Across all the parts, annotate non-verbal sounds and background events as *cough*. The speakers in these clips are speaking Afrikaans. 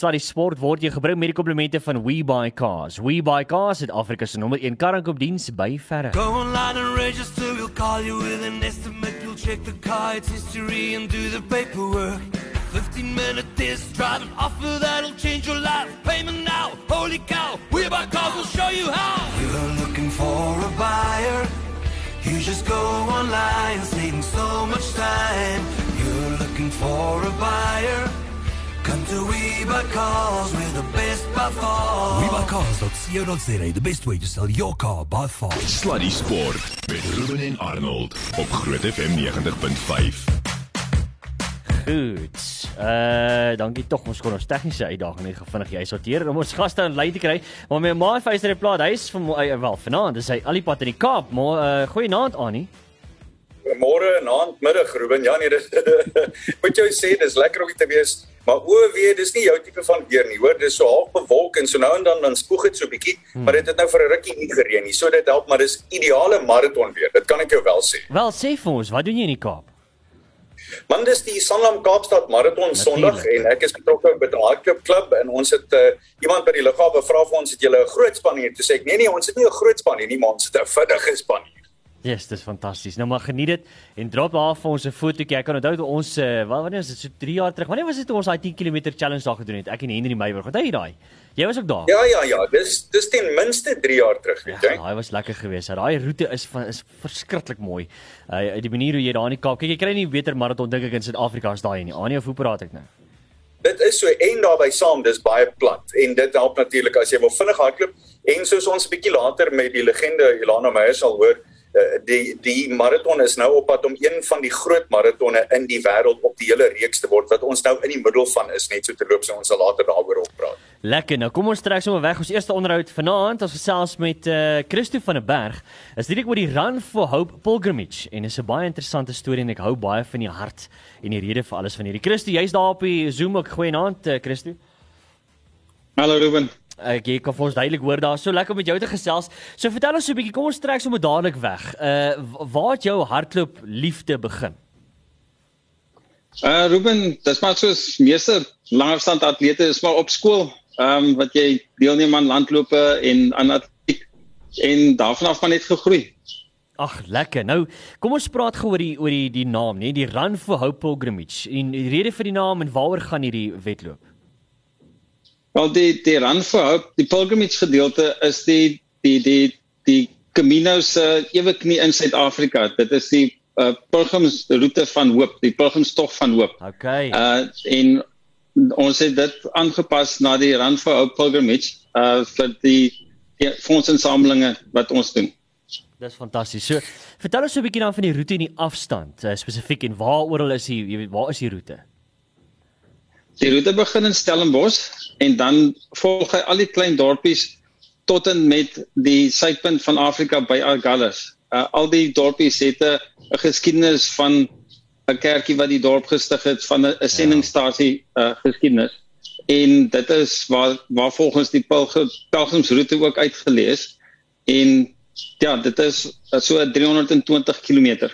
Sluddy Sport word jy gebring met die komplimente van WeBuyCars. WeBuyCars het Afrika se nommer 1 karankopdiens by verre. Go online and register, we'll call you with an estimate. We'll check the car, its history, and do the paperwork. 15 minute test drive, an offer that'll change your life. Payment now, holy cow, we buy cars, we'll show you how. You're looking for a buyer, you just go online, saving so much time. You're looking for a buyer. Come to We Buy Cars, we're the best by far. WeBuyCars.co.za, the best way to sell your car by far. Sluddy Sport met Ruben en Arnold op Groot FM 90.5. Goed. Uh dankie tog ons kon ons tegniese uitdaging net vinnig jy sorteer om ons gaste aan lyn te kry. Maar my ma Facer het plaas, hy is van uh, wel vanaand, dis hy al die pad in die Kaap. Maar uh goeienaand Annie. Môre, aand, middag Ruben. Ja nee, dis *laughs* moet jou sê dis lekker om hier te wees. Maar o wee, dis nie jou tipe van weer nie, hoor. Dis so half bewolk en so nou en dan dan spoeg dit so bietjie, hmm. maar dit het nou vir 'n rukkie nie gereën nie. So dit help, maar dis ideale maraton weer. Dit kan ek jou wel sê. Wel sê vir ons, wat doen jy in die Kaap? Man dis die Sanlam Kaapstad Marathon Sondag en ek is betrokke by die hardloop klub en ons het uh, iemand by die lughawe vra vir ons het julle 'n groot span hier toe sê ek nee nee ons het nie 'n groot span hier nie maar ons het 'n vinnige span hier. Ja, yes, dis fantasties. Nou maar geniet dit en drop daar vir ons 'n fotootjie. Ek kan onthou toe ons uh, wat wanneer was dit so 3 jaar terug. Wanneer was dit toe ons daai 10 km challenge daar gedoen het? Ek en Henry Meyer. Onthou jy daai? Jy was ook daar. Ja ja ja, dis dis ten minste 3 jaar terug, weet jy. Ja, daai was lekker geweest. Daai roete is van is verskriklik mooi. Uh die manier hoe jy daar in die Kaap. Kyk, jy kry nie beter maraton dink ek in Suid-Afrika as daai nie. Anie of hoe praat ek nou? Dit is so en daarbey saam, dis baie plat en dit help natuurlik as jy wil vinnig hardloop en soos ons 'n bietjie later met die legende Ilana Meyer sal hoor, die die maraton is nou op pad om een van die groot maratonne in die wêreld op die hele reeks te word wat ons nou in die middel van is net so te loop so ons sal later daaroor op praat. Lekker. Nou kom ons trek sommer weg ons eerste onderhoud vanaand. Ons gesels met eh uh, Christo van der Berg. Is direk oor die Run for Hope Pilgrimage en is 'n baie interessante storie en ek hou baie van die hart en die rede vir alles van hierdie. Christo, jy's daar op die Zoom ook. Goeienaand, uh, Christo. Hallo Ruben. Ek gee kan vir ons duidelik hoor daar. So lekker om met jou te gesels. So vertel ons so 'n bietjie. Kom ons trek sommer dadelik weg. Uh waar het jou hardloop liefde begin? Uh Ruben, dis maar soos meeste langafstand atlete is maar op skool ehm um, wat jy deelneem aan landlope en aan atletiek en daarvan af maar net gegroei. Ag, lekker. Nou, kom ons praat gou oor die oor die die naam, nee, die Run for Hope Pilgrimage. En die rede vir die naam en waaroor gaan hierdie wedloop? Wel die die Run for Hope, die pilgrimage gedeelte is die die die die Camino se ewe knie in Suid-Afrika. Dit is die uh, pilgrimsroete van hoop, die pilgrimstog van hoop. Okay. Uh en ons het dit aangepas na die Run for Hope pilgrimage uh vir die ja, fondsinsamelinge wat ons doen. Dis fantasties. So, vertel ons so 'n bietjie dan van die roete en die afstand, uh, spesifiek en waar oral is die jy weet waar is die roete? Die roete begin in Stellenbosch en dan volg hy al die klein dorpies tot en met die suidpunt van Afrika by Argalles. Uh, al die dorpies het 'n geskiedenis van 'n kerkie wat die dorp gestig het van 'n sendingstasie uh, geskiedenis. En dit is waar waar volgens die pelgrimsroete ook uitgelees en ja, dit is so 320 km.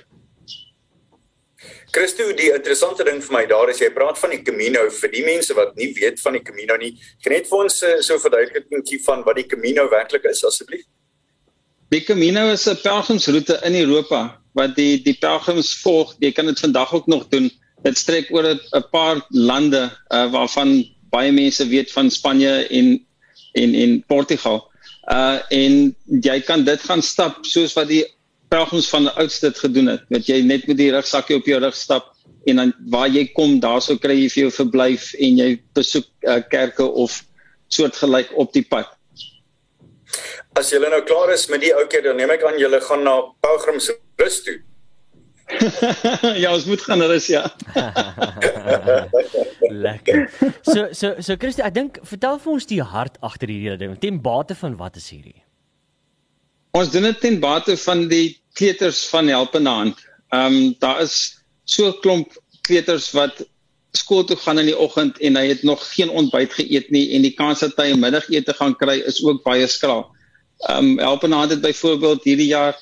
Christo, die interessante ding vir my daar is jy praat van die Camino vir die mense wat nie weet van die Camino nie. Kan net vir ons uh, so verduidelikingie van wat die Camino werklik is asseblief? Die Camino is 'n pelgrimsroete in Europa wat die die pelgrims volg. Jy kan dit vandag ook nog doen. Dit strek oor 'n paar lande uh, waarvan baie mense weet van Spanje en en en Portugal. Uh en jy kan dit gaan stap soos wat die pelgrims van die oudste dit gedoen het. Wat jy net met die rugsakkie op jou rug stap en dan waar jy kom, daarso kry jy vir jou verblyf en jy besoek uh, kerke of soortgelyk op die pad. As julle nou klaar is met die ou keer, dan neem ek aan julle gaan na pelgrims rus toe. *laughs* ja, ons moet gaan rus ja. *laughs* Lekker. So so so Christie, ek dink vertel vir ons die hart agter hierdie hele ding. Ten bate van wat is hierdie? Ons doen dit ten bate van die kleuters van Helpende Hand. Ehm um, daar is so 'n klomp kleuters wat skool toe gaan in die oggend en hy het nog geen ontbyt geëet nie en die kans dat hy 'n middagete gaan kry is ook baie skraal. Ehm um, Helpende Hand het byvoorbeeld hierdie jaar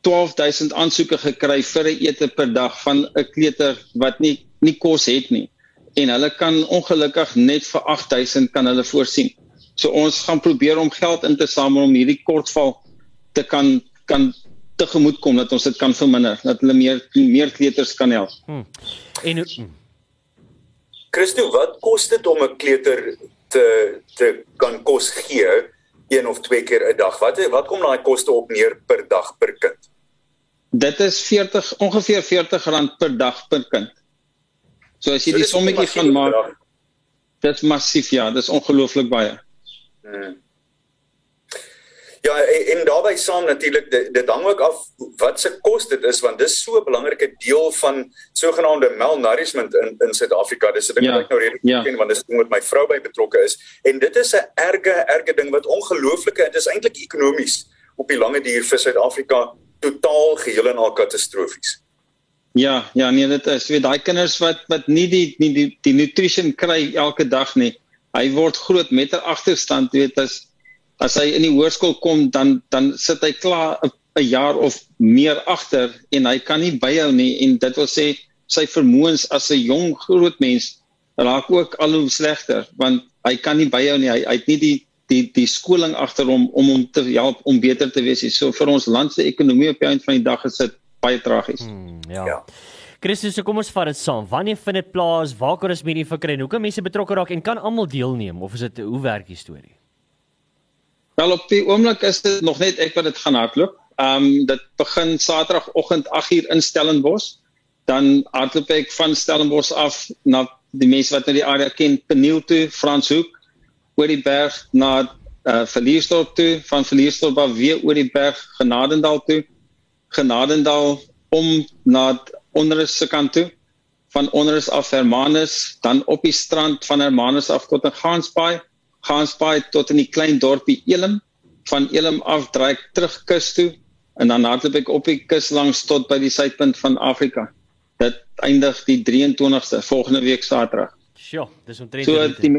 12000 aansoeke gekry vir 'n ete per dag van 'n kleuter wat nie nie kos het nie. en hulle kan ongelukkig net vir 8000 kan hulle voorsien. So ons gaan probeer om geld in te samel om hierdie kortval te kan kan tegemoet kom dat ons dit kan verminder, dat hulle meer meer kleuters kan help. Hmm. En hmm. Christo, wat kos dit om 'n kleuter te te kan kos gee een of twee keer 'n dag? Wat wat kom daai koste op neer per dag per kind? Dit is 40 ongeveer 40 rand per dag per kind. So as jy So die sommetjie gaan maak, bedrag. dit's massief ja, dis ongelooflik baie. Hmm. Ja, en, en daarbey saam natuurlik dit, dit hang ook af wat se kos dit is want dis so 'n belangrike deel van sogenaamde malnourishment in in Suid-Afrika. Dis 'n ding Ja, wat ek nou redelik ja. ken want dis 'n ding wat my vrou by betrokke is en dit is 'n erge erge ding wat ongelooflike dit is eintlik ekonomies op die lange duur vir Suid-Afrika totaal geheel en al katastrofies. Ja, ja, nee, dit is weet daai kinders wat wat nie die nie die die nutrition kry elke dag nie. Hy word groot met 'n agterstand, weet as as hy in die hoërskool kom dan dan sit hy klaar 'n jaar of meer agter en hy kan nie byhou nie en dit wil sê sy vermoëns as 'n jong groot mens raak ook al hoe slegter want hy kan nie byhou nie. Hy hy het nie die die die skoling agter hom om hom te help om beter te wees. So vir ons land se ekonomie op die einde van die dag is dit baie tragies. Hmm, ja. Ja. Christus, so kom ons vat dit saam. Wanneer vind dit plaas? Waar kan ons meer info kry? En Hoe kan mense betrokke raak en kan almal deelneem of is dit hoe werk die storie? Wel op die oomblik is dit nog net ek wat dit gaan hardloop. Ehm um, dit begin Saterdagoggend 8uur in Stellenbosch. Dan hardloop ek van Stellenbosch af na die mense wat nou die area ken, Peniel toe, Franshoek, oor die berg na uh Verliersdorp toe, van Verliersdorp af weer oor die berg Genadendal toe. Genadendal om na Onderus se kant toe van Onderus af Hermanus, dan op die strand van Hermanus af tot in Gansbaai, Gansbaai tot in die klein dorpie Elim, van Elim af draai ek terug kus toe en dan hardloop ek op die kus langs tot by die suidpunt van Afrika. Dit eindig die 23ste volgende week Saterdag. Sjoe, dis omtrent So die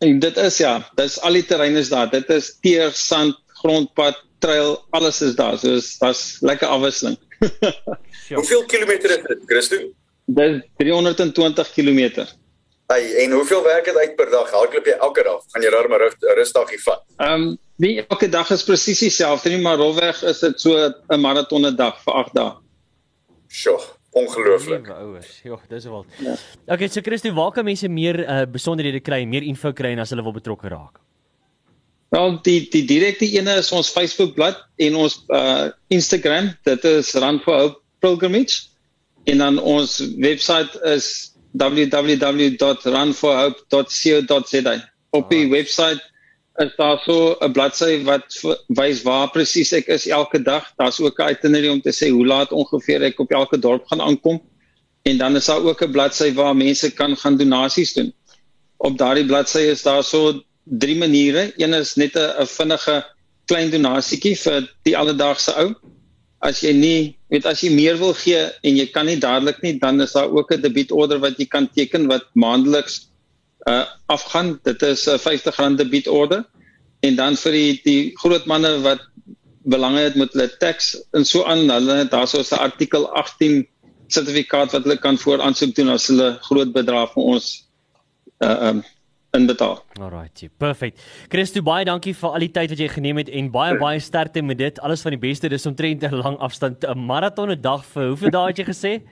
en dit is ja, dis al die terrein is daar. Dit is teer, sand, grondpad, trail, alles is daar. So is daar's lekker afwisseling. *laughs* Hoeveel kilometer is dit, Christo? Dit is 320 km. Hey, en hoeveel werk dit uit per dag? Hardloop jy elke dag? Gaan jy daar maar 'n rusdagie vat? Ehm um, nie elke dag is presies dieselfde nie, maar rolweg is dit so 'n maraton 'n dag vir 8 dae. Sjoe, ongelooflik. Ouers. Jo, dis wel. Ja. Okay, so Christo, waar kan mense meer uh, besonderhede kry, meer info kry en as hulle wil betrokke raak? Wel die die direkte ene is ons Facebookblad en ons uh Instagram, dit is Run for Hope Pilgrimage. En dan ons webwerf is www.runforhope.co.za. Op die webwerf is daar so 'n bladsy wat wys waar presies ek is elke dag. Daar's ook 'n itinerary om te sê hoe laat ongeveer ek op elke dorp gaan aankom. En dan is daar ook 'n bladsy waar mense kan gaan donasies doen. Op daardie bladsy is daar so drie maniere. Een is net 'n vinnige klein donasietjie vir die alledaagse ou. As jy nie, weet as jy meer wil gee en jy kan nie dadelik nie, dan is daar ook 'n debietorder wat jy kan teken wat maandeliks uh afgaan. Dit is 'n R50 debietorder. En dan vir die die groot manne wat belang het met hulle tax en so aan, hulle daarso is 'n artikel 18 sertifikaat wat hulle kan vooraansoek doen as hulle groot bedrag vir ons uh um inbetaal. Alright, perfek. Christo, baie dankie vir al die tyd wat jy geneem het en baie baie sterkte met dit. Alles van die beste. Dis omtrent 'n lang afstand, 'n maraton 'n dag vir hoeveel dae het jy gesê?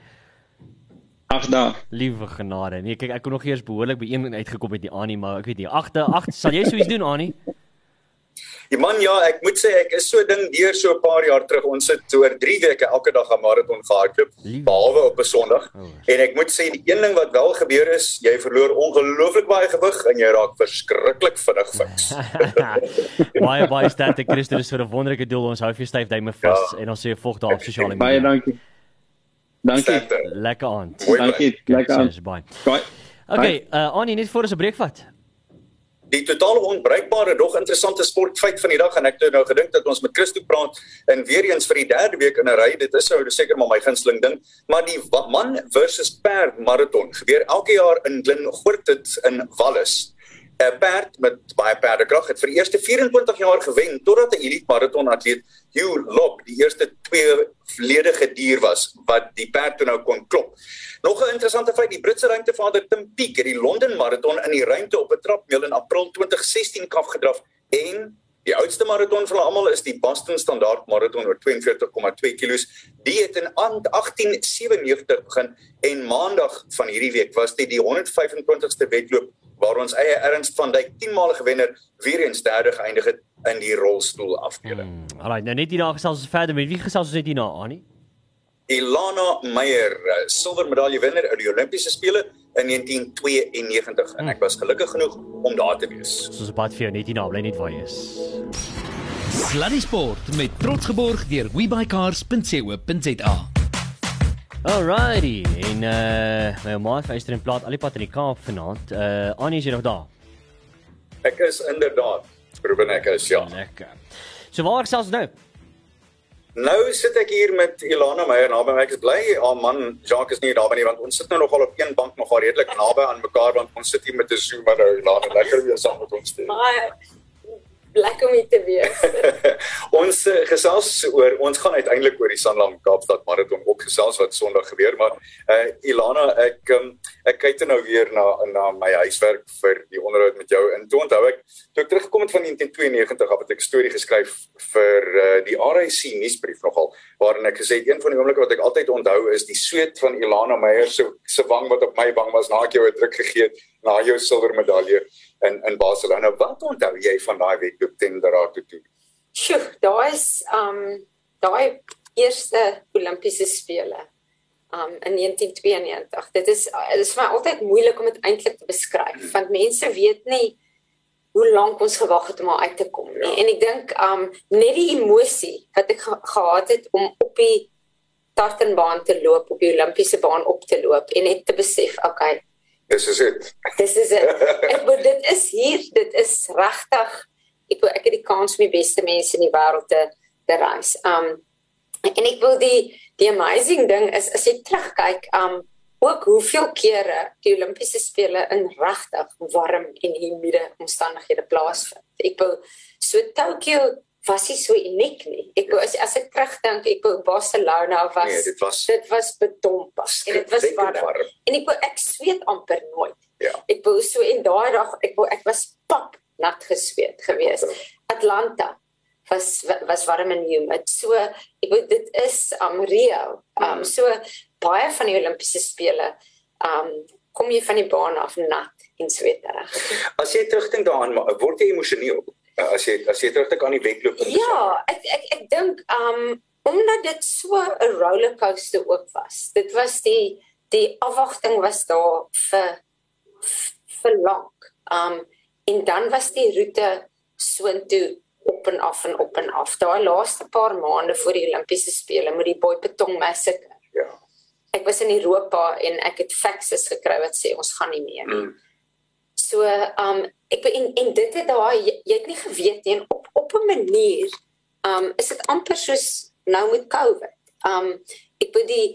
Ag daar. Liewe genade. Nee, kyk, ek kon nog eers behoorlik by een uitgekom met die Annie, maar ek weet nie. Agte, ag, sal jy so iets doen, Annie? Ja man, ja, ek moet sê ek is so ding deur so 'n paar jaar terug. Ons het oor 3 weke elke dag 'n maraton gehardloop, behalwe op 'n Sondag. En ek moet sê die een ding wat wel gebeur is, jy verloor ongelooflik baie gewig en jy raak verskriklik vinnig fiks. *laughs* baie baie sterkte Christo, dis vir 'n wonderlike doel. Ons hou vir styf duime vas Ja. en ons sê volg daar op sosiale media. Baie dankie. Dankie. Sterkte. Lekker aand. Dankie. Lekker aan. Cheers, Baie. Baie. Okay, uh Annie, net voor ons 'n breek vat. Die totale onbreekbare dog interessante sportfeit van die dag en ek het nou gedink dat ons met Christo praat en weer eens vir die derde week in 'n ry. Dit is sou seker maar my gunsteling ding, maar die man versus perd maraton gebeur elke jaar in Glengoortet in Wallis. 'n perd met baie perdekrag het vir eerste 24 jaar gewen totdat 'n elite maraton atleet Hugh Lock die eerste twee volledige dier was wat die perd toe nou kon klop. Nog 'n interessante feit, die Britse ruimtevader Tim Peake het die Londen maraton in die ruimte op 'n trapmeel in April 2016 afgedraf en Die oudste maraton van almal is die Boston Standaard Marathon oor 42,2 km. Die het in 1897 begin en maandag van hierdie week was dit die 125ste wedloop waar ons eie Ernst van Dijk 10-malige wenner weer eens derde geëindig het in die rolstoel afdeling. Hmm, alraai, nou net hierna gesels ons verder met wie gesels ons net hierna Annie? Ilana Meyer, eh, silwermedalje wenner uit die Olimpiese spele in 1992 en ek was gelukkig genoeg om daar te wees. Soos 'n pad vir jou net hierna, bly net waar jy is. Sluddy Sport met trots geborg deur webycars.co.za. Alrighty. En uh my ma het gister in plaas al die pad in die Kaap vanaand. Uh Annie is jy nog daar? Ek is inderdaad. Ruben ek is ja. Lekker. So waar gesels ons nou? Nou sit ek hier met Ilana Meyer naby my. Ek is bly haar man Jacques is nie daar nie want ons sit nou nogal op een bank nogal redelik naby aan mekaar want ons sit hier met 'n Zoom maar nou Ilana lekker weer saam met ons te. Baie lekker om te wees. *laughs* ons uh, gesels oor ons gaan uiteindelik oor die Sanlam Kaapstad Marathon ook gesels wat Sondag gebeur maar uh, Ilana ek um, ek kyk nou weer na na my huiswerk vir die onderhoud met jou en toe onthou ek toe ek teruggekom het van 1992 af het ek 'n storie geskryf vir uh, die RIC nuusbrief nogal waarin ek gesê het een van die oomblikke wat ek altyd onthou is die sweet van Ilana Meyer se se wang wat op my wang was na ek jou 'n druk gegee het na jou silwermedalje in in Barcelona. Wat onthou jy van daai wedloop teen Darato toe? Sjoe, daai is um daai eerste Olimpiese spele um in 1992. Dit is dit is vir my altyd moeilik om dit eintlik te beskryf want mense weet nie hoe lank ons gewag het om uit te kom nie. Ja. En ek dink um net die emosie wat ek ge gehad het om op die tartanbaan te loop, op die Olimpiese baan op te loop en net te besef, okay, Dis is dit. Dis is dit. *laughs* Ek bedoel dit is hier, dit is regtig ek wil ek het die kans om die beste mense in die wêreld te te reis. Um en ek wil die die amazing ding is as jy terugkyk, um ook hoeveel kere die Olimpiese spele in regtig warm en humide omstandighede plaasvind. Ek wil so Tokyo was nie so uniek nie. Ek as as ek terugdink, ek wou Barcelona was Nee, dit was dit was bedompas en dit was warm. warm. En ek wou ek sweet amper nooit. Ja. Ek wou so en daai dag ek wou ek was pap nat gesweet gewees. Atlanta was was warm en humid. So ek wou dit is um Rio. Um so baie van die Olimpiese spele um kom jy van die baan af nat en sweterig. As jy terugdink daaraan, word jy emosioneel Uh, as jy as jy terugdink aan die wedloop in Ja, ek ek ek dink um omdat dit so 'n rollercoaster ook was. Dit was die die afwagting was daar vir vir lank. Um en dan was die roete soontoe op en af en op en af. Daai laaste paar maande voor die Olimpiese spele met die Boipetong massacre. Ja. Ek was in Europa en ek het faxes gekry wat sê ons gaan nie meer nie. Mm. So, um ek en, en dit het daai jy, jy het nie geweet nie op op 'n manier um is dit amper soos nou met COVID. Um ek weet die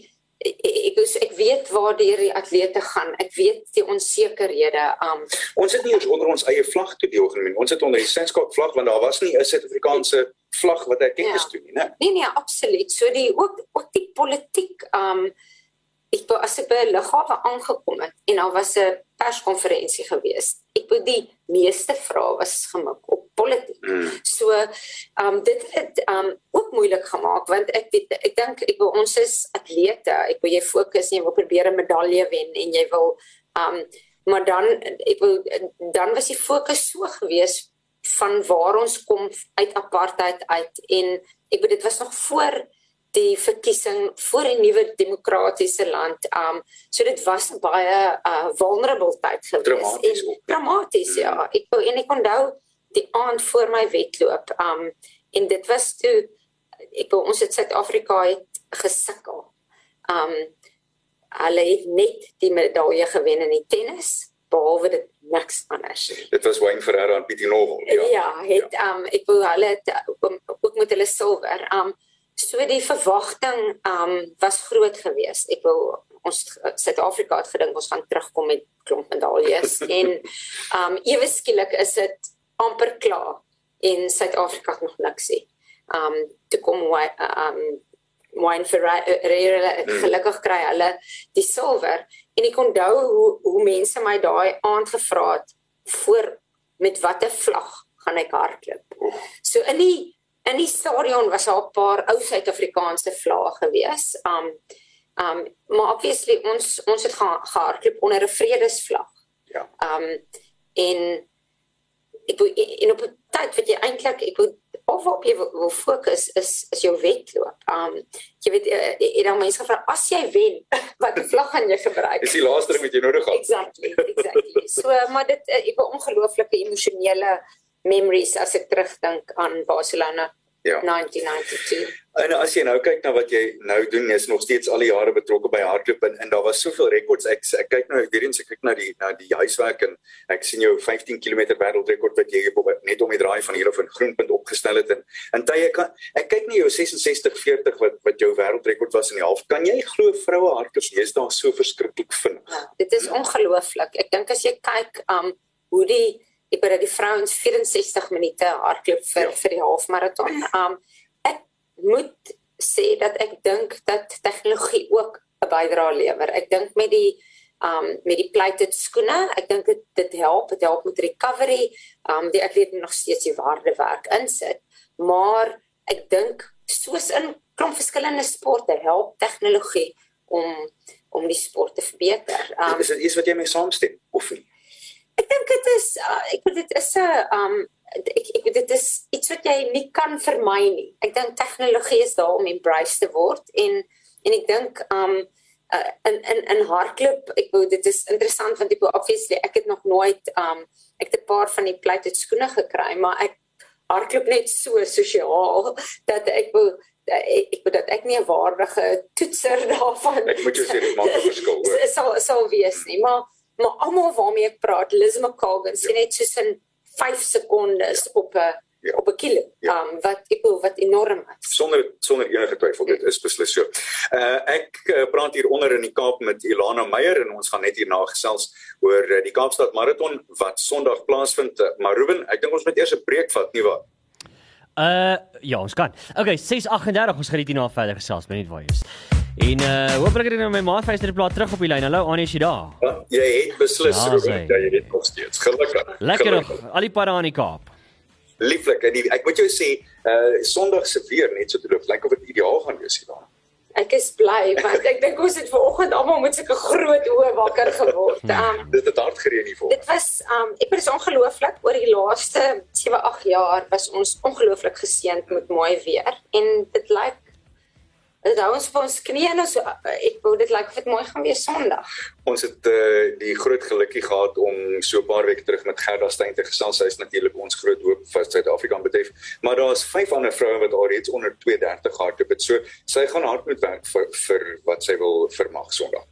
ek ek, ek, ek weet waar die atlete gaan. Ek weet die onsekerhede. Um Ons het nie eens onder ons eie vlag te deelgeneem nie. Ons het onder die Senskop vlag want daar was nie 'n Suid-Afrikaanse vlag wat erken Ja. is toe nie, né? nee nee, absoluut. So die ook ook die politiek um ek wou as ek by 'n lughawe aangekom het en daar was 'n perskonferensie gewees. Ek wou die meeste vrae was gemik op politiek. Mm. So, um dit het um ook moeilik gemaak want ek weet ek dink ek wil ons is atlete. Ek wil jy fokus en jy wil probeer 'n medalje wen en jy wil um maar dan ek wil dan was die fokus so gewees van waar ons kom uit apartheid uit en ek weet dit was nog voor die verkiesing voor 'n nuwe demokratiese land. Um so dit was 'n baie uh vulnerable tyd gewees Dramaties en dramaties ja. Ek wou en ek onthou die aand voor my wedloop. Um en dit was toe ek wou ons het Suid-Afrika het gesukkel. Um hulle het net die medalje gewen in die tennis behalwe dit niks anders. Dit was Wayne Ferreira en Pietie Novel, Ja, ja. ja het um ek wou hulle het, ook, ook met hulle silwer. Um so die verwagting um was groot geweest. Ek wil ons Suid-Afrika het gedink ons gaan terugkom met klomp medaljes *laughs* en um ewe skielik is dit amper klaar en Suid-Afrika het nog niks sê. Um toe kom um Wayne Ferreira gelukkig kry hulle die silwer en ek onthou hoe hoe mense my daai aand gevra het voor met watter vlag gaan ek hardloop. So in die in die stadion was daar 'n paar ou Suid-Afrikaanse vlae gewees. Um um maar obviously ons ons het gehardloop onder 'n vredesvlag. Ja. Um en ek en op 'n tyd wat jy eintlik ek wil of op jy wil fokus is is jou wedloop. Um jy weet en dan mense gevra as jy wen, *laughs* watter vlag gaan jy gebruik? Dis die laaste ding wat jy nodig het. Exactly, exactly. So maar dit ek 'n ongelooflike emosionele memories as ek terugdink aan Barcelona Ja. 1992. En as jy nou kyk na wat jy nou doen, jy's nog steeds al die jare betrokke by hardloop en, en daar was soveel rekords. Ek ek kyk nou weer eens ek kyk na die na die huiswerk en ek sien jou 15 km wêreldrekord wat jy net om die draai van hier af in Groenpunt opgestel het en en tye kan ek kyk na jou 66 40 wat wat jou wêreldrekord was in die half. Kan jy glo vroue hardloop jy's daar so verskriklik vinnig? Ja, dit is ongelooflik. Ek dink as jy kyk um hoe die ek het die vrouens 64 minute hardloop vir ja. vir die halfmaraton. Um ek moet sê dat ek dink dat tegnologie ook 'n bydrae lewer. Ek dink met die um met die plated skoene, ek dink dit dit help, dit help met recovery. Um die atleet nog steeds die waarde werk insit. Maar ek dink soos in klomp verskillende sporte help tegnologie om om die sport te verbeter. Um, is dit iets wat jy mee saamstem of nie? Ek dink dit is uh, ek dit is 'n um ek ek dit is iets wat jy nie kan vermy nie. Ek dink tegnologie is daar om embrace te word en en ek dink um uh, in in in hardloop ek wou dit is interessant want ek wou obviously ek het nog nooit um ek het 'n paar van die plated skoene gekry maar ek hardloop net so sosiaal *laughs* dat ek wou ek ek dat ek nie 'n waardige toetser *laughs* daarvan ek moet jou sê dit maak 'n verskil hoor *laughs* sal sal wees nie maar maar almal waarmee ek praat, Liz McCagan sê ja. net soos in 5 sekondes ja. op 'n ja. op 'n kilo. Ja. Um wat ek wil wat enorm is. Sonder sonder enige twyfel, dit is beslis so. Uh ek uh, praat hier onder in die Kaap met Ilana Meyer en ons gaan net hierna gesels oor uh, die Kaapstad Marathon wat Sondag plaasvind. Uh, maar Ruben, ek dink ons moet eers 'n breek vat, nie waar? Uh ja, ons kan. Okay, 6:38 ons gaan dit hierna verder gesels, ben net waar jy is. En uh hopelik het ek nou my maatfeester die plaas terug op die lyn. Hallo Annie, is jy daar? Ja, jy het beslis ja, Ruben, jy het nog steeds. Gelukkig. Lekker nog. Al die pad aan die Kaap. Lieflik. En die, ek moet jou sê, uh Sondag se weer net so te loop. Lyk of dit ideaal gaan wees hier daar. Ek is bly want ek dink ons het vanoggend almal met sulke groot oë wakker geword. Um dit het hard gereën hier vanoggend. Dit was um ek was ongelooflik oor die laaste 7, 8 jaar was ons ongelooflik geseënd met mooi weer en dit lyk Dit hou ons op ons knieë nou so ek wou dit lyk of dit mooi gaan wees Sondag. Ons het uh, die groot gelukkie gehad om so 'n paar weke terug met Gerda Steyn te gesels. Sy is natuurlik ons groot hoop vir Suid-Afrika betref, maar daar's vyf ander vroue wat alreeds onder 230 gehardloop het. So sy gaan hard moet werk vir vir wat sy wil vermag Sondag.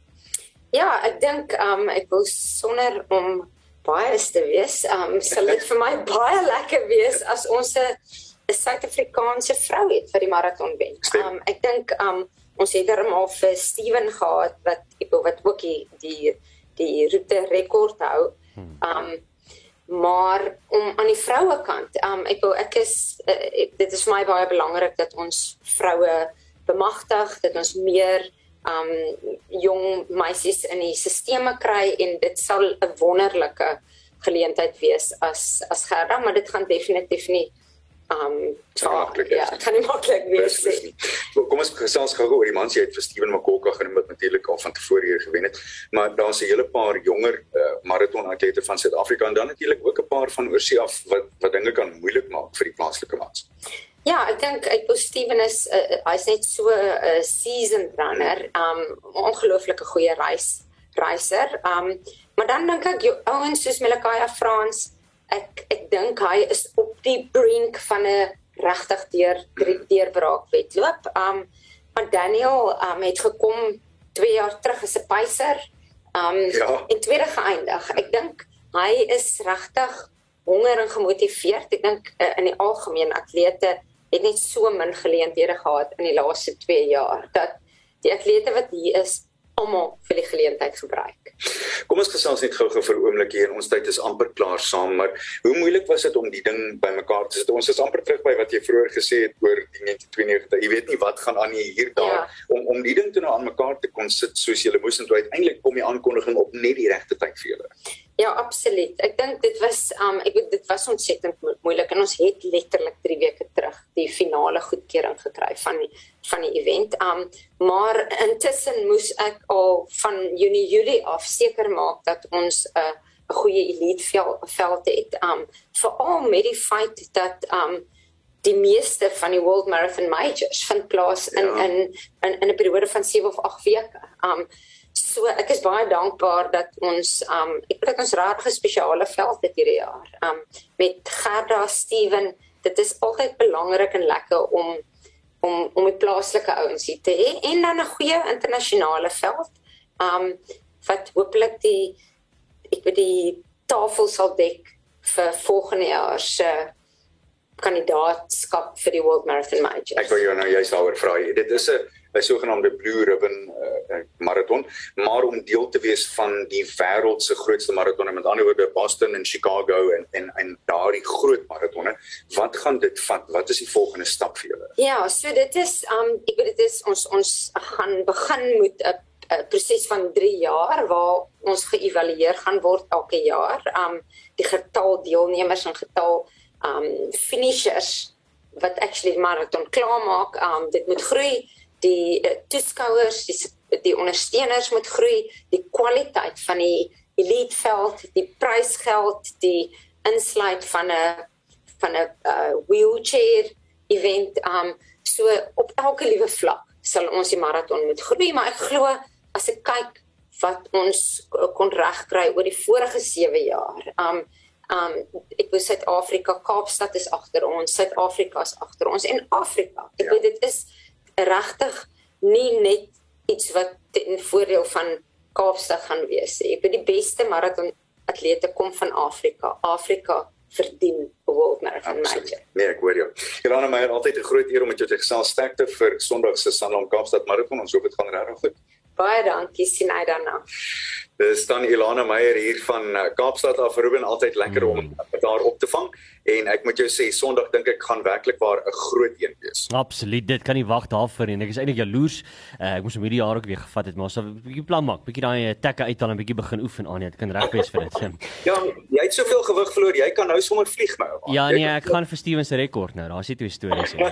Ja, ek dink um ek wil sonder om baie te wees, um sal dit *laughs* vir my baie lekker wees as ons 'n 'n Suid-Afrikaanse vrou het vir die maraton wen. Um ek dink um ons het darem al vir Steven gehad wat wat ook die die die roete rekord hou. Um maar om aan die vroue kant, um ek wil ek is uh, ek, dit is vir my baie belangrik dat ons vroue bemagtig, dat ons meer um jong meisies in die stelsels kry en dit sal 'n wonderlike geleentheid wees as as Gerda, maar dit gaan definitief nie um maklik ja, kan nie maklik wees nie. Kom ons gesels gou oor die mans jy het vir Steven Makoka genoem wat natuurlik al van tevore hier gewen het, maar daar's 'n hele paar jonger uh, maraton atlete van Suid-Afrika en dan natuurlik ook 'n paar van oorsee af wat wat dinge kan moeilik maak vir die plaaslike mans. Ja, ek dink ek wil Steven is uh, hy's net so 'n uh, seasoned runner, um ongelooflike goeie reis reiser. Um maar dan dink ek ouens soos Melakaya Frans ek ek dink hy is op die brink van 'n regtig deur deurbraak wedloop. Um maar Daniel um het gekom 2 jaar terug as 'n pacer. Um ja. en tweede geëindig. Ek dink hy is regtig honger en gemotiveerd. Ek dink uh, in die algemeen atlete het net so min geleenthede gehad in die laaste 2 jaar dat die atlete wat hier is almal vir die geleentheid gebruik. Kom ons gesels net gou-gou vir 'n oomblik hier. Ons tyd is amper klaar saam, maar hoe moeilik was dit om die ding bymekaar te sit? Ons is amper terug by wat jy vroeër gesê het oor die 1992. Jy weet nie wat gaan aan hier daar Ja. om om die ding toe nou aan mekaar te kon sit soos jy moes en toe uiteindelik kom die aankondiging op net die regte tyd vir julle. Ja, absoluut. Ek dink dit was um ek weet dit was ontsettend mo moeilik en ons het letterlik 3 weke terug die finale goedkeuring gekry van die van die event. Um maar intussen moes ek al van Junie Julie af seker maak dat ons 'n uh, goeie elite vel, veld het. Um veral met die feit dat um die meeste van die World Marathon Majors vind plaas in Ja. in in in 'n periode van 7 of 8 weke. Um so ek is baie dankbaar dat ons um ek dink ons regtig 'n spesiale veld het hierdie jaar. Um met Gerda, Steven, dit is altyd belangrik en lekker om om om die plaaslike ouens hier te hê en dan 'n goeie internasionale veld. Um wat hopelik die ek weet die tafel sal dek vir volgende jaar se kandidaatskap vir die World Marathon Majors. Ek wou jou nou juist daaroor vra. Dit is 'n 'n sogenaamde Blue Ribbon uh, marathon, maar om deel te wees van die wêreld se grootste marathon, met ander woorde Boston en Chicago en en en daardie groot marathonne, wat gaan dit vat? Wat is die volgende stap vir julle? Ja, so dit is um ek weet dit is ons ons gaan begin met 'n 'n proses van 3 jaar waar ons geëvalueer gaan word elke jaar. Um die getal deelnemers en getal um finishers wat actually marathon klaarmaak, um dit moet groei. Die uh, toeskouers, die die ondersteuners moet groei, die kwaliteit van die elite veld, die prysgeld, die insluit van 'n van 'n uh, wheelchair event um so op elke liewe vlak sal ons die marathon moet groei maar ek glo as ek kyk wat ons kon regkry oor die vorige 7 jaar um um ek was Suid-Afrika Kaapstad is agter ons Suid-Afrika is agter ons en Afrika ek Ja. weet dit is regtig nie net iets wat ten voordeel van Kaapstad gaan wees nie. ek weet die beste marathon atlete kom van Afrika Afrika verdien World Marathon. Major Nee, ek hoor jou. Ilana Meyer, altyd 'n groot eer om met jou te gesels. Sterkte vir Sondag se Sanlam Kaapstad marathon. Ons hoop dit gaan regtig goed. Baie dankie, sien uit daarna. Dis dan Ilana Meyer hier van eh, Kaapstad af. Ruben, altyd lekker om daar op te vang en ek moet jou sê Sondag dink ek gaan werklik waar 'n groot een wees. Absoluut, dit kan nie wag daarvoor nie. Ek is eintlik jaloers. Uh, ek moes hom hierdie jaar ook weer gevat het, maar ons sal 'n bietjie plan maak, bietjie daai uh, tekke uithaal en bietjie begin oefen aan. Dit kan reg wees vir dit. *laughs* Ja, jy het soveel gewig verloor, jy kan nou sommer vlieg my. Ja nee, ek gaan vir Steven se rekord nou. Daar's nie twee stories *laughs* nie.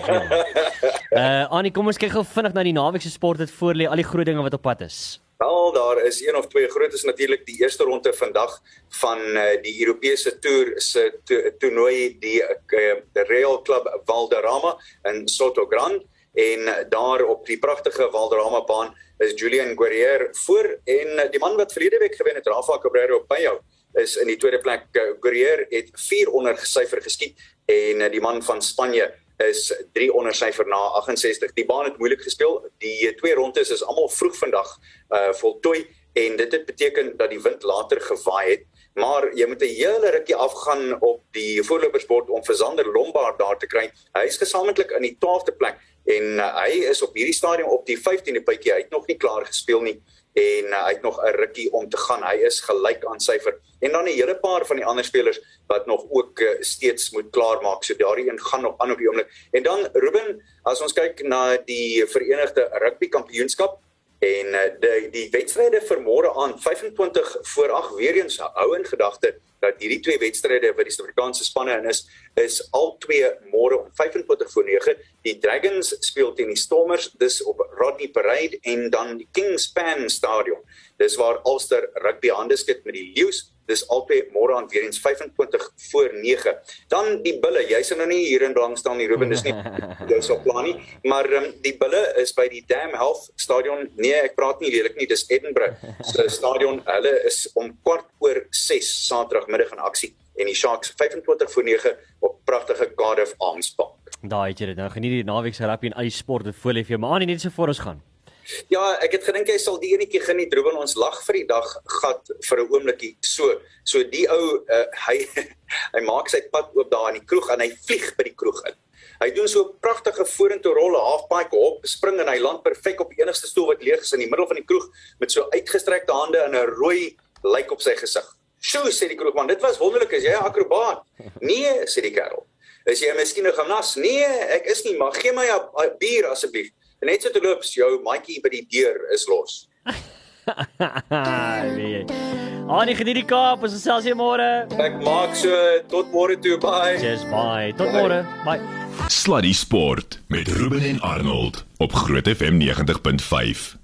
Uh Annie, kom ons kyk gou vinnig na die naweek se sport wat voor lê, al die groot dinge wat op pad is. Wel, daar is een of twee grootes natuurlik die eerste ronde vandag van uh, die Europese toer se to toernooi die uh, Real Club Valderrama in Sotogrande en uh, daar op die pragtige Valderrama baan is Julian Guerrier voor en die man wat verlede week gewen het Rafa Cabrera by jou is in die tweede plek. Uh, Guerrier het 4 onder gesyfer geskiet en die man van Spanje is 3 onder syfer na 68. Die baan het moeilik gespeel. Die eh, twee rondes is almal vroeg vandag uh voltooi en dit het beteken dat die wind later gewaai het. Maar jy moet 'n hele rukkie afgaan op die voorlopersbord om vir Sander Lombard daar te kry. Hy is gesamentlik in die 12de plek en uh, hy is op hierdie stadium op die 15de puitjie. Hy het nog nie klaar gespeel nie en uh, hy het nog 'n rukkie om te gaan. Hy is gelyk aan syfer. En dan 'n hele paar van die ander spelers wat nog ook uh, steeds moet klaarmaak. So daardie een gaan nog aan op die oomblik. En dan Ruben, as ons kyk na die Verenigde Rugby Kampioenskap en uh, die die wedstryde vir môre aan 25 voor 8 weer eens hou in gedagte dat hierdie twee wedstryde wat die Suid-Afrikaanse spanne in is is al twee môre om 25 voor 9 die Dragons speel teen die Stormers dis op Rodney Parade en dan die Kingspan Stadion dis waar Ulster rugby hande skud met die Lions dis albei môre aan weer eens 25 voor 9 dan die bulle. Jy's nou nie hier in belangstel nie Ruben dis nie *laughs* jou sou plan nie. Maar um, die bulle is by die Dam Health Stadion. Nee ek praat nie lelik nie dis Edinburgh *laughs* se stadion. Hulle is om kwart oor 6 Saterdagmiddag in aksie en die Sharks 25 voor 9 op pragtige Cardiff Arms Park. Daai het jy dit. Nou geniet die naweek se rugby en al die sport wat voor lê vir jou. Maar Annie, net so voor ons gaan. Ja, ek het gedink jy sal die enetjie geniet. Ruben, ons lag vir die dag gat vir 'n oombliekie. So, so die ou uh, hy *laughs* hy maak sy pad oop daar in die kroeg en hy vlieg by die kroeg in. Hy doen so 'n pragtige vorentoe rolle halfpike op, spring en hy land perfek op die enigste stoel wat leeg is in die middel van die kroeg met so uitgestrekte hande en 'n rooi lyk op sy gesig. "Sjoe," sê die kroegman, "dit was wonderlik, is jy 'n akrobaat?" *laughs* "Nee," sê die kerel. "Is jy miskien 'n gimnas?" "Nee, ek is nie, maar gee my 'n bier asseblief." En net so te loop, jou maatjie by die deur is los. *laughs* nee. Annie geniet die Kaap, ons gesels hier môre. Ek maak so tot môre toe, bye. Cheers, bye. Tot Bye. môre. Bye. Sluddy Sport met Ruben en Arnold op Groot FM 90.5.